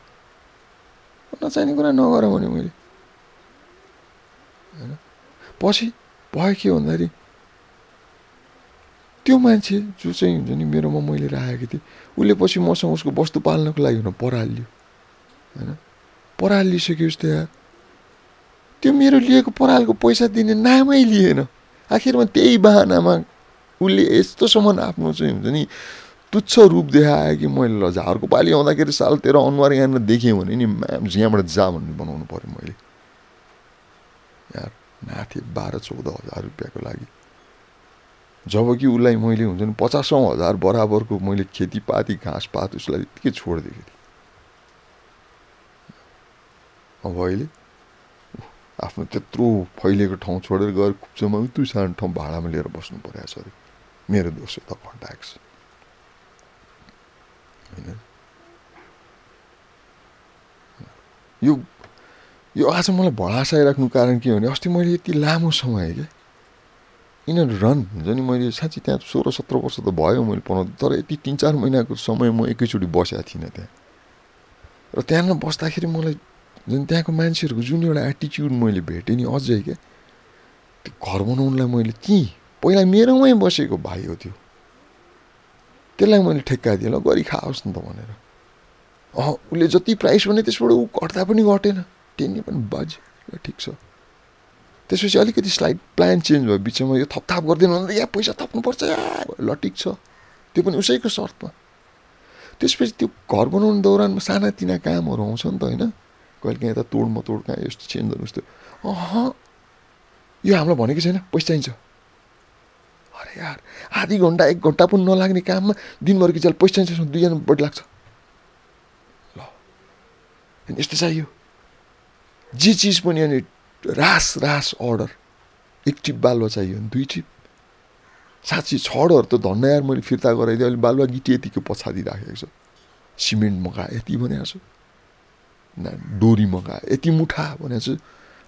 नचाहिने कुरा नगर भने मैले। होइन? पछि भयो के भन्दाखेरि त्यो मान्छे जो चाहिँ हुन्छ नि मेरोमा मैले राखेको थिएँ उसले पछि मसँग उसको वस्तु पाल्नको लागि हुन परालियो। होइन? पराल लिइसक्योस् त यार त्यो मेरो लिएको परालको पैसा दिने नामै लिएन। आखिरमा त्यही बाहनामा उसले यस्तोसम्म आफ्नो चाहिँ हुन्छ नि तुच्छ रूप देखायो कि मैले ल झारको पालि आउँदाखेरि साल तेरो अनुहार यहाँनिर देखेँ भने नि म्याम यहाँबाट जा भन्ने बनाउनु पऱ्यो मैले। यार नाथे बाह्र चौध हजार रुपियाँको लागि। जब कि उसलाई मैले हुन्छ नि पचासौँ हजार बराबरको मैले खेतीपाती घाँसपात उसलाई यत्तिकै छोडिदिएको थिएँ अब अहिले आफ्नो त्यत्रो फैलिएको ठाउँ छोडेर गएर खुप्चोमा उति सानो ठाउँ भाडामा लिएर बस्नु परेको छ अरे। मेरो दोष त कन्ट्याक्स होइन? यो यो आज मलाई भडासाइराख्नु कारण के भने अस्ति मैले यति लामो समय क्या यिनीहरू रन हुन्छ नि मैले साँच्ची त्यहाँ सोह्र सत्र वर्ष त भयो मैले पढाउँदा तर यति तिन चार महिनाको समय म एकैचोटि बसेको थिइनँ त्यहाँ। र त्यहाँ बस्दाखेरि मलाई जुन त्यहाँको मान्छेहरूको जुन एउटा एटिच्युड मैले भेटेँ नि अझै क्या त्यो घर बनाउनुलाई मैले त्यहीँ पहिला मेरोमै बसेको भाइ हो त्यो। त्यसलाई मैले ठेक्काइदिएँ ल गरी खाओस् न त भनेर। अँ उसले जति प्राइस भने त्यसबाट ऊ घट्दा पनि घटेन। टेन्ने पनि बाज ल ठिक छ। त्यसपछि अलिकति स्लाइड प्लान चेन्ज भयो बिचमा यो थपथाप गरिदिनु भने या पैसा थप्नुपर्छ या ल ठिक छ। त्यो पनि उसैको सर्तमा त्यसपछि त्यो घर बनाउने दौरानमा सानातिना कामहरू आउँछ नि त होइन? कहिले काहीँ यता तोड म तोड कहाँ यस्तो चेन्ज गर्नु उस्तो अह! यो हामीलाई भनेको छैन पैसा चाहिन्छ। अरे यार आधी घन्टा एक घन्टा पनि नलाग्ने काममा दिनभर कि पैसा चाहिन्छ दुईजना बढी लाग्छ। ल यस्तो चाहियो जे चिज पनि अनि रास रास अर्डर। एक टिप बालुवा चाहियो दुई टिप साँच्ची छडहरू त धन्न यार मैले फिर्ता गराइदिएँ। अहिले बालुवा गिटी यतिको पछाडि राखेको छ। सिमेन्ट मगा यति भनेको छु। डोरी मगा यति मुठा भनेको छु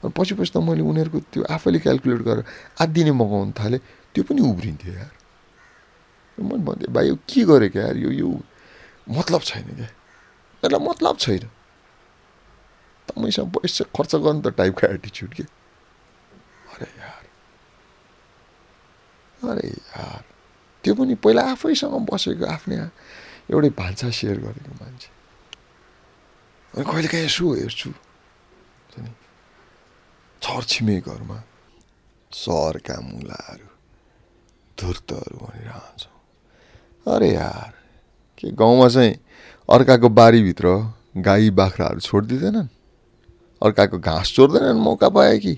अनि पछि पछि त मैले उनीहरूको त्यो आफैले क्यालकुलेट गरेर आधी नै मगाउनु थालेँ। त्यो पनि उब्रिन्थ्यो यार। मैले भन्थेँ भाइ यो के गरेको यार? यो यो मतलब छैन क्या? यसलाई मतलब छैन। तपाईँसँग पैसा खर्च गर्नु त टाइपको एटिच्युड के? अरे यार। अरे यार। त्यो पनि पहिला आफैसँग बसेको आफ्नै एउटै भान्सा सेयर गरेको मान्छे। अनि कहिले काहीँ यसो हेर्छु छरछिमेकहरूमा सहरका मुलाहरू धुर्तहरू भनिरहन्छौँ अरे यार के गाउँमा चाहिँ अर्काको बारीभित्र गाई बाख्राहरू छोडिदिँदैनन् अर्काको घाँस चोर्दैनन् मौका पाए कि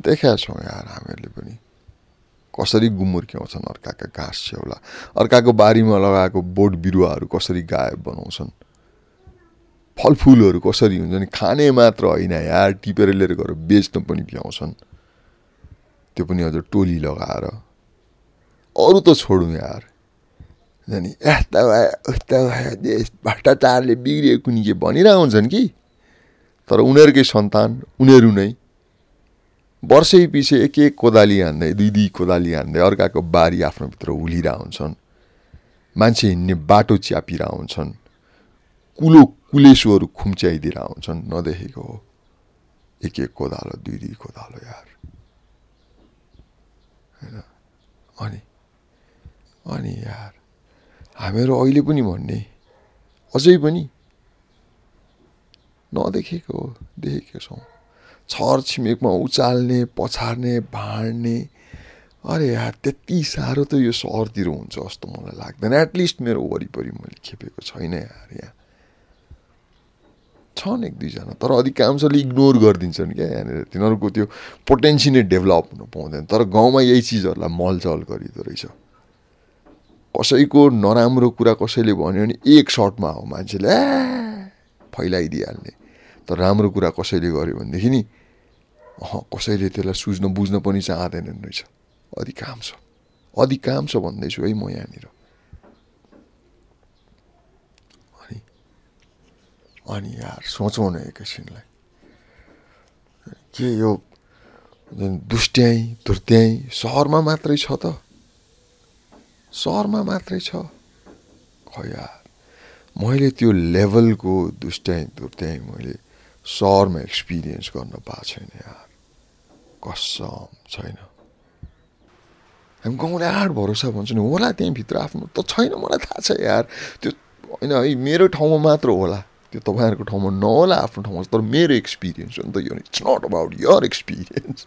देखाएको छौँ यार हामीहरूले पनि कसरी गुमुर्क्याउँछन् अर्काका घाँस छेउला अर्काको बारीमा लगाएको बोट बिरुवाहरू कसरी गायब बनाउँछन् फलफुलहरू कसरी हुन्छ नि? खाने मात्र होइन यार टिपेर लिएर गएर बेच्न पनि भ्याउँछन्। त्यो पनि अझ टोली लगाएर। अरू त छोडौँ यार। नि यस्ता भयो उस्ता भयो देश भ्रष्टाचारले बिग्रिएको कुनी के भनिरहेको हुन्छन् कि? तर उनीहरूकै सन्तान उनीहरू नै। वर्षै पछि एक एक कोदाली हान्दै दुई दुई कोदाली हान्दै अर्काको बारी आफ्नो भित्र हुलिरह हुन्छन्। मान्छे हिँड्ने बाटो च्यापिरह हुन्छन्। कुलो कुलेसोहरू खुम्च्याइदिएर हुन्छन् नदेखेको हो। एक एक कोदालो दुई दुई कोदालो यार। होइन? अनि अनि यार हामीहरू अहिले पनि भन्ने अझै पनि नदेखेको हो देखेको छौँ। छर छिमेकमा उचाल्ने पछार्ने भाँड्ने अरे यार त्यति साह्रो त यो सहरतिर हुन्छ जस्तो मलाई लाग्दैन। एटलिस्ट मेरो वरिपरि मैले खेपेको छैन यार यहाँ। छन् एक दुईजना। तर अधिकांशले इग्नोर गरिदिन्छन् क्या यहाँनिर। तिनीहरूको त्यो पोटेन्सी नै डेभलप हुनु पाउँदैन। तर गाउँमा यही चिजहरूलाई मलचल गरिदो रहेछ। कसैको नराम्रो कुरा कसैले भन्यो भने एक सर्टमा हो मान्छेले फैलाइदिइहाल्ने। तर राम्रो कुरा कसैले गर्यो भनेदेखि नि अह कसैले त्यसलाई सुझ्न बुझ्न पनि चाहँदैनन् रहेछ। अधिकांश अधिकांश भन्दैछु है म यहाँनिर। अनि यार सोचौँ न एकैछिनलाई। के यो दुष्ट्याइ धुर्त्याइ सहरमा मात्रै छ त? सहरमा मात्रै छ? खै यार मैले त्यो लेभलको दुष्ट्याइ धुर्त्याइ मैले सहरमा एक्सपिरियन्स गर्न पाएको छैन यार। कसम छैन। हामी गाउँले आठ भरोसा भन्छ नि होला त्यहीँभित्र आफ्नो त छैन मलाई थाहा छ यार। त्यो होइन है मेरो ठाउँमा मात्र होला। त्यो तपाईँहरूको ठाउँमा नहोला आफ्नो ठाउँमा तर मेरो एक्सपिरियन्स हो। नि त यो it's not about your experience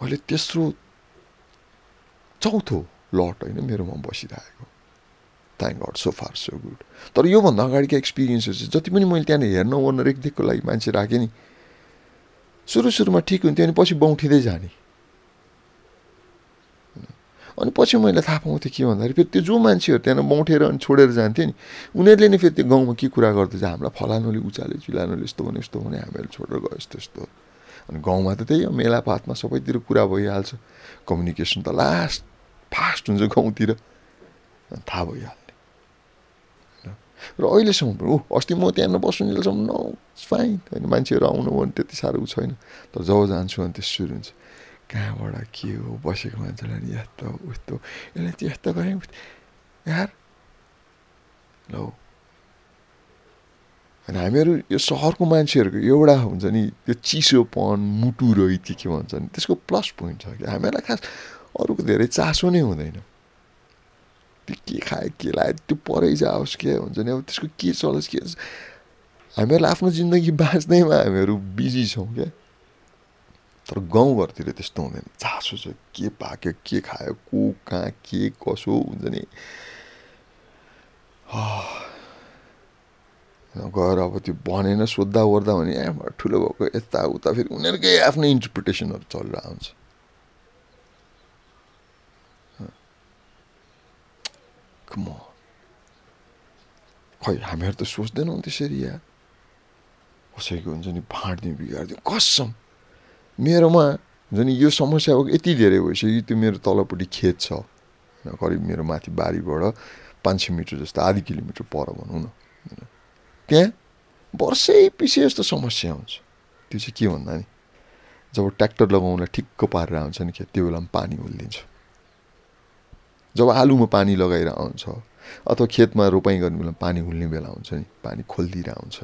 अहिले तेस्रो चौथो लट होइन मेरोमा बसिरहेको। Thank God so far so good तर योभन्दा अगाडिका चाहिँ जति पनि मैले त्यहाँनिर हेर्न ओर्न रेखदेखको लागि मान्छे राखेँ नि सुरु सुरुमा ठिक हुन्थ्यो अनि पछि बौठिँदै जाने। अनि पछि मैले थाहा पाउँथेँ के भन्दाखेरि फेरि त्यो जो मान्छेहरू त्यहाँ बौठेर अनि छोडेर जान्थ्यो नि उनीहरूले नै फेरि त्यो गाउँमा के कुरा गर्दैछ? हामीलाई फलानुले उचाल्यो चिलानुले यस्तो भने यस्तो भने हामीहरू छोडेर गयो यस्तो यस्तो। अनि गाउँमा त त्यही हो मेलापातमा सबैतिर कुरा भइहाल्छ। कम्युनिकेसन त लास्ट फास्ट हुन्छ गाउँतिर। थाहा भइहाल्ने। र अहिलेसम्म ऊ अस्ति म त्यहाँ बस्नुजेलसम्म न फाइन होइन मान्छेहरू आउनु भने त्यति साह्रो छैन। तर जब जान्छु भने त्यस सुरु हुन्छ। कहाँबाट के हो बसेको मान्छेलाई नि यस्तो उस्तो यसलाई चाहिँ यस्तो गरेँ यार ल अनि हामीहरू यो सहरको मान्छेहरूको एउटा हुन्छ नि त्यो चिसोपन मुटु रही के के भन्छ नि त्यसको प्लस पोइन्ट छ कि हामीहरूलाई खास अरूको धेरै चासो नै हुँदैन त्यो के खायो के लाग्यो त्यो परै जाओस् के हुन्छ नि अब त्यसको के चलोस् के हामीहरूलाई आफ्नो जिन्दगी बाँच्दैमा हामीहरू बिजी छौँ क्या तर गाउँघरतिर त्यस्तो हुँदैन चासो छ के पाक्यो के खायो को कहाँ के कसो हुन्छ नि गएर अब त्यो भनेन सोद्धा ओर्दा भने ए ठुलो भएको यता उता फेरि उनीहरूकै आफ्नै इन्टरप्रिटेसनहरू चलिरहेको हुन्छ खै हामीहरू त सोच्दैनौँ त्यसरी या कसैको हुन्छ नि फाँडिदिउँ बिगारिदिउँ कसम मेरोमा हुन्छ नि यो समस्या यति धेरै भइसक्यो त्यो मेरो तलपट्टि खेत छ। करिब मेरो माथि बारीबाट पाँच छ मिटर जस्तो आधी किलोमिटर पर भनौँ न। त्यहाँ वर्षै पछि यस्तो समस्या हुन्छ। त्यो चाहिँ के भन्दा नि जब ट्र्याक्टर लगाउनलाई ठिक्क पारेर आउँछ नि खेत त्यो बेलामा पानी उल्लिन्छ जब आलुमा पानी लगाएर आउँछ अथवा खेतमा रोपाइँ गर्ने बेला पानी हुल्ने बेला हुन्छ नि पानी खोलिदिएर आउँछ।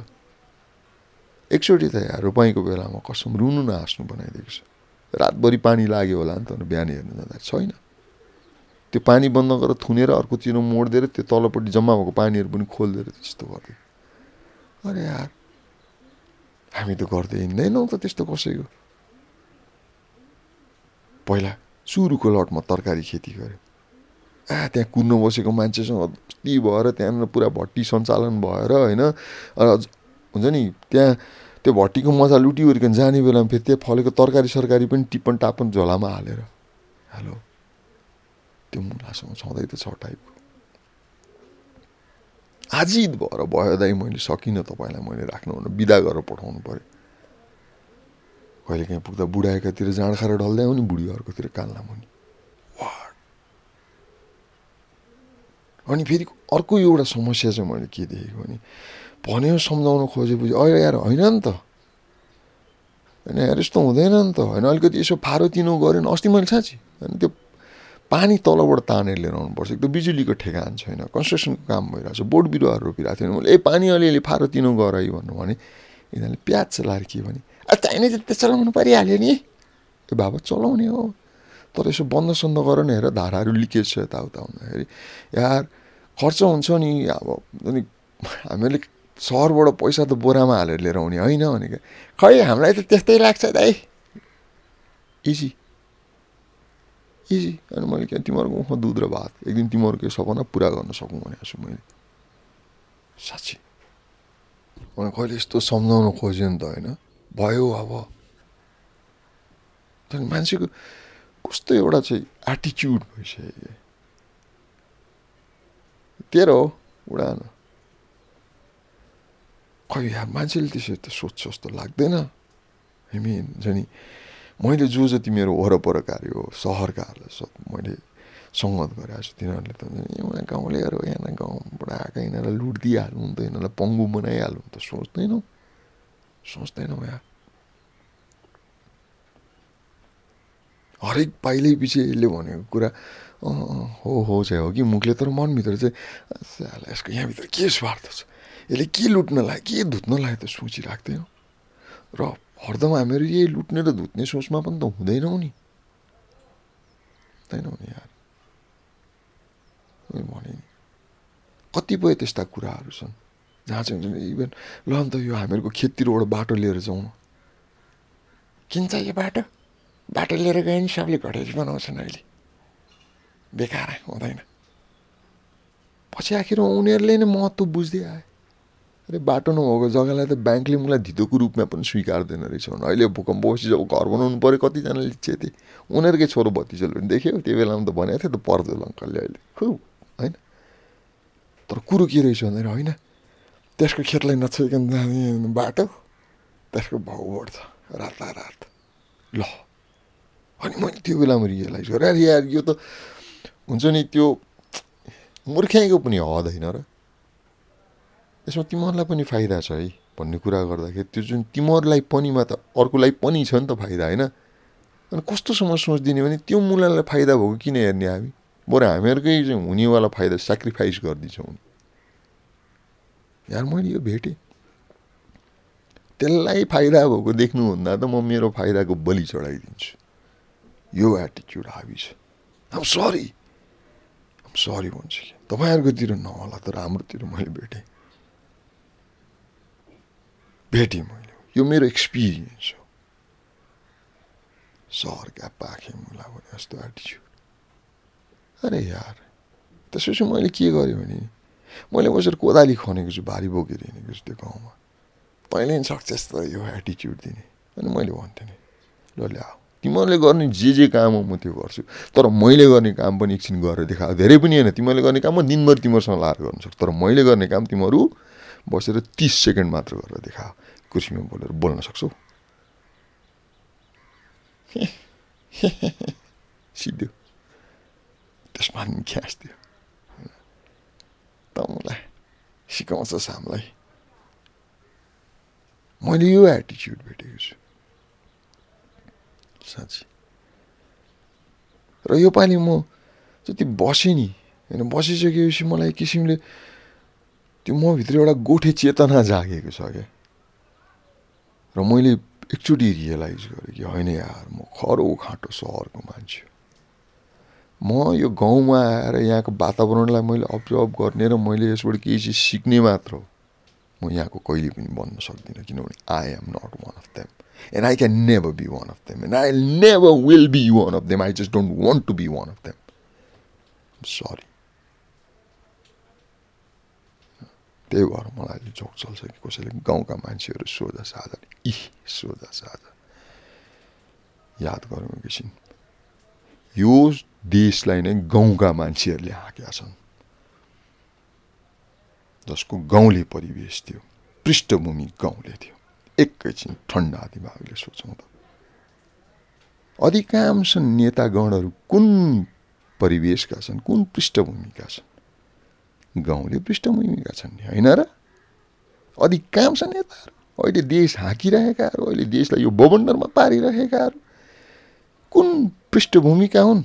एकचोटि त यहाँ रोपाइँको बेलामा कसम रुनु न हाँस्नु बनाइदिएको छ। रातभरि पानी लाग्यो होला नि त बिहान हेर्नु जाँदा छैन। त्यो पानी बन्द गरेर थुनेर अर्कोतिर मोडिदिएर त्यो तलपट्टि जम्मा भएको पानीहरू पनि खोलिदिएर त्यस्तो गरिदियो। अरे यार हामी त गर्दै हिँड्दैनौँ त त्यस्तो कसैको। पहिला सुरुको लटमा तरकारी खेती गऱ्यो। आ त्यहाँ कुद्नु बसेको मान्छेसँग अस्ति भएर त्यहाँनिर पुरा भट्टी सञ्चालन भएर होइन हुन्छ नि? त्यहाँ त्यो भट्टीको मजा लुटिवरिकन जाने बेलामा फेरि त्यहाँ फलेको तरकारी सरकारी पनि टिप्पन टाप्पन झोलामा हालेर। हेलो। त्यो मुलासँग छँदै त छ टाइपको आजित भएर भयो दाइ मैले सकिनँ तपाईँलाई मैले राख्नु भने बिदा गरेर पठाउनु पऱ्यो कहिले काहीँ पुग्दा बुढा एकातिर जाँड ढल्दै आउने बुढी अर्कोतिर कान्ला मुनि अनि फेरि अर्को एउटा समस्या चाहिँ मैले के देखेको भने भन्यो सम्झाउन खोजेपछि अहिले यार होइन नि त होइन यार यस्तो हुँदैन नि त होइन अलिकति यसो फारो तिनो गऱ्यो अस्ति मैले साँच्ची होइन त्यो पानी तलबाट तानेर लिएर आउनुपर्छ एकदम बिजुलीको ठेगान छैन कन्स्ट्रक्सनको काम भइरहेको छ बोट बिरुवाहरू रोपिरहेको थियो मैले ए पानी अलिअलि फारो तिनो गर भन्नु भने यिनीहरूले प्याज चलाएर के भने चाहिने त चलाउनु परिहाल्यो नि ए बाबा चलाउने हो तर यसो बन्द सन्द गर न हेर धाराहरू लिकेज छ यताउता हुँदाखेरि यार खर्च हुन्छ नि अब अनि हामीले सहरबाट पैसा त बोरामा हालेर लिएर आउने होइन भनेको खै हामीलाई त त्यस्तै लाग्छ दाइ इजी। इजी। अनि मैले क्या तिमीहरूको मुखमा दुध र भात एक दिन तिमीहरूको सपना पुरा गर्न सकौँ भनेको छु मैले। साँच्ची। मैले कहिले यस्तो सम्झाउन खोजेँ नि त होइन? भयो अब। मान्छेको कस्तो एउटा चाहिँ एटिच्युड भइसक्यो तेह्र हो उडान खै मान्छेले त्यसरी त सोध्छ जस्तो लाग्दैन हामी हुन्छ नि मैले जो जति मेरो वरपरकाहरू हो सहरकाहरूलाई सब मैले सङ्गत गरेको छु तिनीहरूले त यहाँ गाउँलेहरू यहाँ गाउँबाट आएका यिनीहरूलाई लुट दिइहाल्नु त यिनीहरूलाई पङ्गु बनाइहाल्नु त सोच्दैनौँ सोच्दैनौँ यहाँ हरेक पाइलै पछि यसले भनेको कुरा हो हो चाहिँ हो कि मुखले तर मनभित्र चाहिँ यसको यहाँभित्र के स्वार्थ छ यसले के लुट्न लाग्यो के धुत्न लाग्यो त सोचिराख्दैनौँ र हरदम हामीहरू यही लुट्ने र धुत्ने सोचमा पनि त हुँदैनौँ नि। हुँदैनौँ नि यार। भने नि। कतिपय त्यस्ता कुराहरू छन् जहाँ चाहिँ इभन ल अन्त यो हामीहरूको खेततिरबाट बाटो लिएर जाउँ किन चाहियो बाटो? बाटो लिएर गयो नि सबले घटेरी बनाउँछन् अहिले। बेकार हुँदैन। पछि आखिर उनीहरूले नै महत्त्व बुझ्दै आए। अरे बाटो नभएको जग्गालाई त ब्याङ्कले मलाई धितोको रूपमा पनि स्वीकार्दैन रहेछ भने अहिले भूकम्प पछि जब घर बनाउनु पऱ्यो कतिजनाले थिए उनीहरूकै छोरो भतिजोले पनि देख्यो त्यो बेलामा त भनेको थियो त पर्दो अङ्कलले अहिले। खुब होइन? तर कुरो के रहेछ भन्दाखेरि होइन? त्यसको खेतलाई नछोइकन जाने बाटो त्यसको भाउ बढ्छ रातारात। ल अनि मैले त्यो बेलामा रियलाइज गरेँ। यार यो त हुन्छ नि त्यो मूर्ख्याइको पनि हद होइन र। यसमा तिमीहरूलाई पनि फाइदा छ है भन्ने कुरा गर्दाखेरि त्यो जुन तिमीहरूलाई पनिमा त अर्कोलाई पनि छ नि त फाइदा होइन? अनि कस्तोसम्म सोचिदिने भने त्यो मुलालाई फाइदा भएको किन हेर्ने हामी? बरु हामीहरूकै चाहिँ हुनेवाला फाइदा सेक्रिफाइस गरिदिन्छौँ यार मैले यो भेटेँ। त्यसलाई फाइदा भएको देख्नुभन्दा त म मेरो फाइदाको बलि चढाइदिन्छु। यो एटिच्युड हाबी छ। आम सरी आम सरी भन्छु। कि तपाईँहरूकोतिर नहोला तर हाम्रोतिर मैले भेटेँ। भेटेँ मैले। यो मेरो एक्सपिरियन्स हो। सहर क्या पाखेँ मुला भने जस्तो एटिच्युड अरे यार त्यसपछि मैले के गरेँ भने मैले बसेर कोदाली खनेको छु भारी बोकेर हिँडेको छु त्यो गाउँमा। तैँले नि सक्छस् त यो एटिच्युड दिने। अनि मैले भन्थेँ नि ल तिमीहरूले गर्ने जे जे काम हो म त्यो गर्छु। तर मैले गर्ने काम पनि एकछिन गरेर देखाऊ धेरै पनि होइन तिमीहरूले गर्ने काम म दिनभर तिमीहरूसँग लाएर गर्नु सक्छु। तर मैले गर्ने काम तिमीहरू बसेर तिस सेकेन्ड मात्र गरेर देखा कुर्सीमा बोलेर बोल्न सक्छौ? सिद्धो त्यसमा पनि ख्यास दियो त मलाई सिकाउँछस् हामीलाई मैले यो एटिच्युड भेटेको छु। साँच्ची। र योपालि म जति बसेँ नि होइन बसिसकेपछि मलाई किसिमले त्यो मभित्र एउटा गोठे चेतना जागेको छ क्या। र मैले एकचोटि रियलाइज गरेँ कि होइन यार म खरो खाँटो सहरको मान्छे म यो गाउँमा आएर यहाँको वातावरणलाई मैले अब्जर्भ गर्ने र मैले यसबाट केही चिज सिक्ने मात्र हो। म यहाँको कहिले पनि बन्न सक्दिनँ किनभने I am not one of them and I can never be one of them and I never will be one of them I just don't want to be one of them sorry त्यही भएर मलाई अहिले joke चल्छ कि कसैले गाउँका मान्छेहरू सोझा साझा इ सोझा साझा। याद गरौँ एकछिन। यो देशलाई नै गाउँका मान्छेहरूले हाँकेका छन्। जसको गाउँले परिवेश थियो पृष्ठभूमि गाउँले थियो। एकैछिन ठन्डा दिमागले सोचौँ त। अधिकांश नेतागणहरू कुन परिवेशका छन् कुन पृष्ठभूमिका छन्? गाउँले पृष्ठभूमिका छन् नि होइन र? अधिकांश नेताहरू। अहिले देश हाँकिरहेकाहरू अहिले देशलाई यो बबन्डरमा पारिरहेकाहरू। कुन पृष्ठभूमिका हुन्?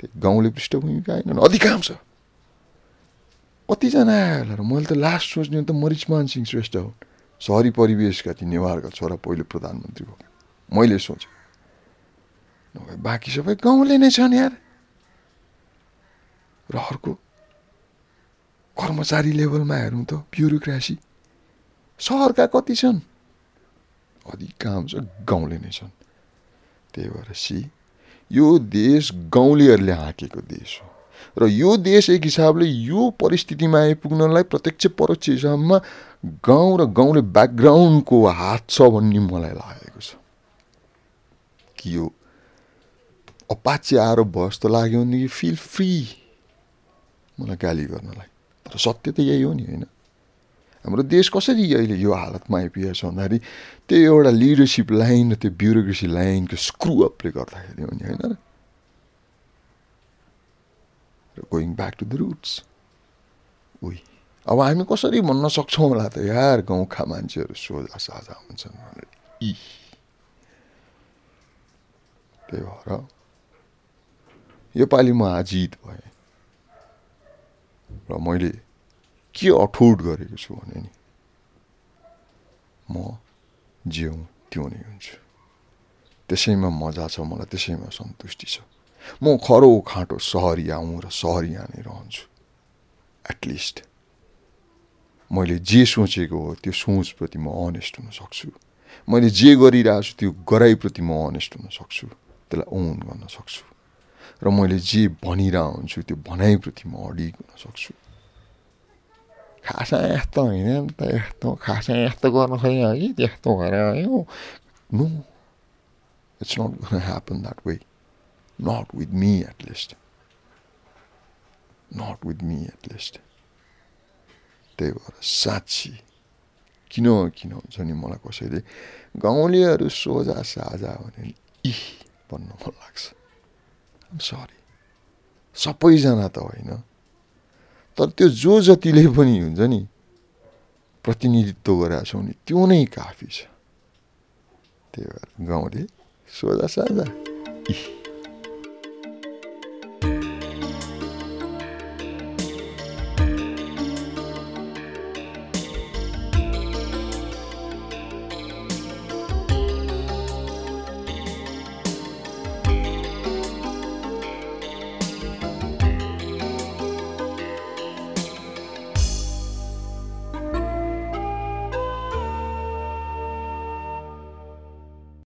त्यो गाउँले पृष्ठभूमिका होइनन् अधिकांश कतिजना आयो होला र मैले त लास्ट सोच्ने त मरिचमान सिंह श्रेष्ठ हुन् सहरी परिवेशका ती नेवारका छोरा पहिलो प्रधानमन्त्री हो। मैले सोचेँ। नभए बाँकी सबै गाउँले नै छन् यार। र अर्को कर्मचारी लेभलमा हेरौँ त ब्युरोक्रासी। सहरका कति छन्? अधिकांश गाउँले नै छन्। त्यही भएर सी यो देश गाउँलेहरूले हाँकेको देश हो। र यो देश एक हिसाबले यो परिस्थितिमा आइपुग्नलाई प्रत्यक्ष परोक्ष हिसाबमा गाउँ र गाउँले ब्याकग्राउन्डको हात छ भन्ने मलाई लागेको छ। कि यो अपाचे आएर भयो जस्तो लाग्यो भनेदेखि फिल फ्री मलाई गाली गर्नलाई। तर सत्य त यही हो नि होइन हाम्रो देश कसरी अहिले यो हालतमा आइपुगेको छ भन्दाखेरि त्यो एउटा लिडरसिप लाइन र त्यो ब्युरोक्रेसी लाइनको स्क्रु अपले गर्दाखेरि हो नि होइन र going back to the roots उही अब हामी कसरी भन्न सक्छौँ होला त यार गाउँका मान्छेहरू सोझा साझा हुन्छन् भनेर इ त्यही भएर योपालि म आजित भएँ र मैले के अठोट गरेको छु भने नि म जे हुँ त्यो नै हुन्छु। त्यसैमा मजा छ मलाई त्यसैमा सन्तुष्टि छ। म खरो खाँटो सहरी आउँ र सहरी नै रहन्छु। एटलिस्ट मैले जे सोचेको हो त्यो सोचप्रति म अनेस्ट हुन सक्छु। मैले जे गरिरहेको छु त्यो गराइप्रति म अनेस्ट हुन सक्छु। त्यसलाई ओन गर्न सक्छु। र मैले जे हुन्छु त्यो भनाइप्रति म अडिग हुन सक्छु। खासै यस्तो होइन नि त यस्तो खासै यस्तो गर्नु खोज्यो कि त्यस्तो भएर आयो no it's not happen that way not with me at least not with me at least त्यही भएर साँच्ची। किन किन हुन्छ नि मलाई कसैले गाउँलेहरू सोझा साझा भने इ भन्नु मन लाग्छ। सरी सबैजना त होइन। तर त्यो जो जतिले पनि हुन्छ नि प्रतिनिधित्व गरेका छौँ नि त्यो नै काफी छ। त्यही भएर गाउँले सोझा साझा।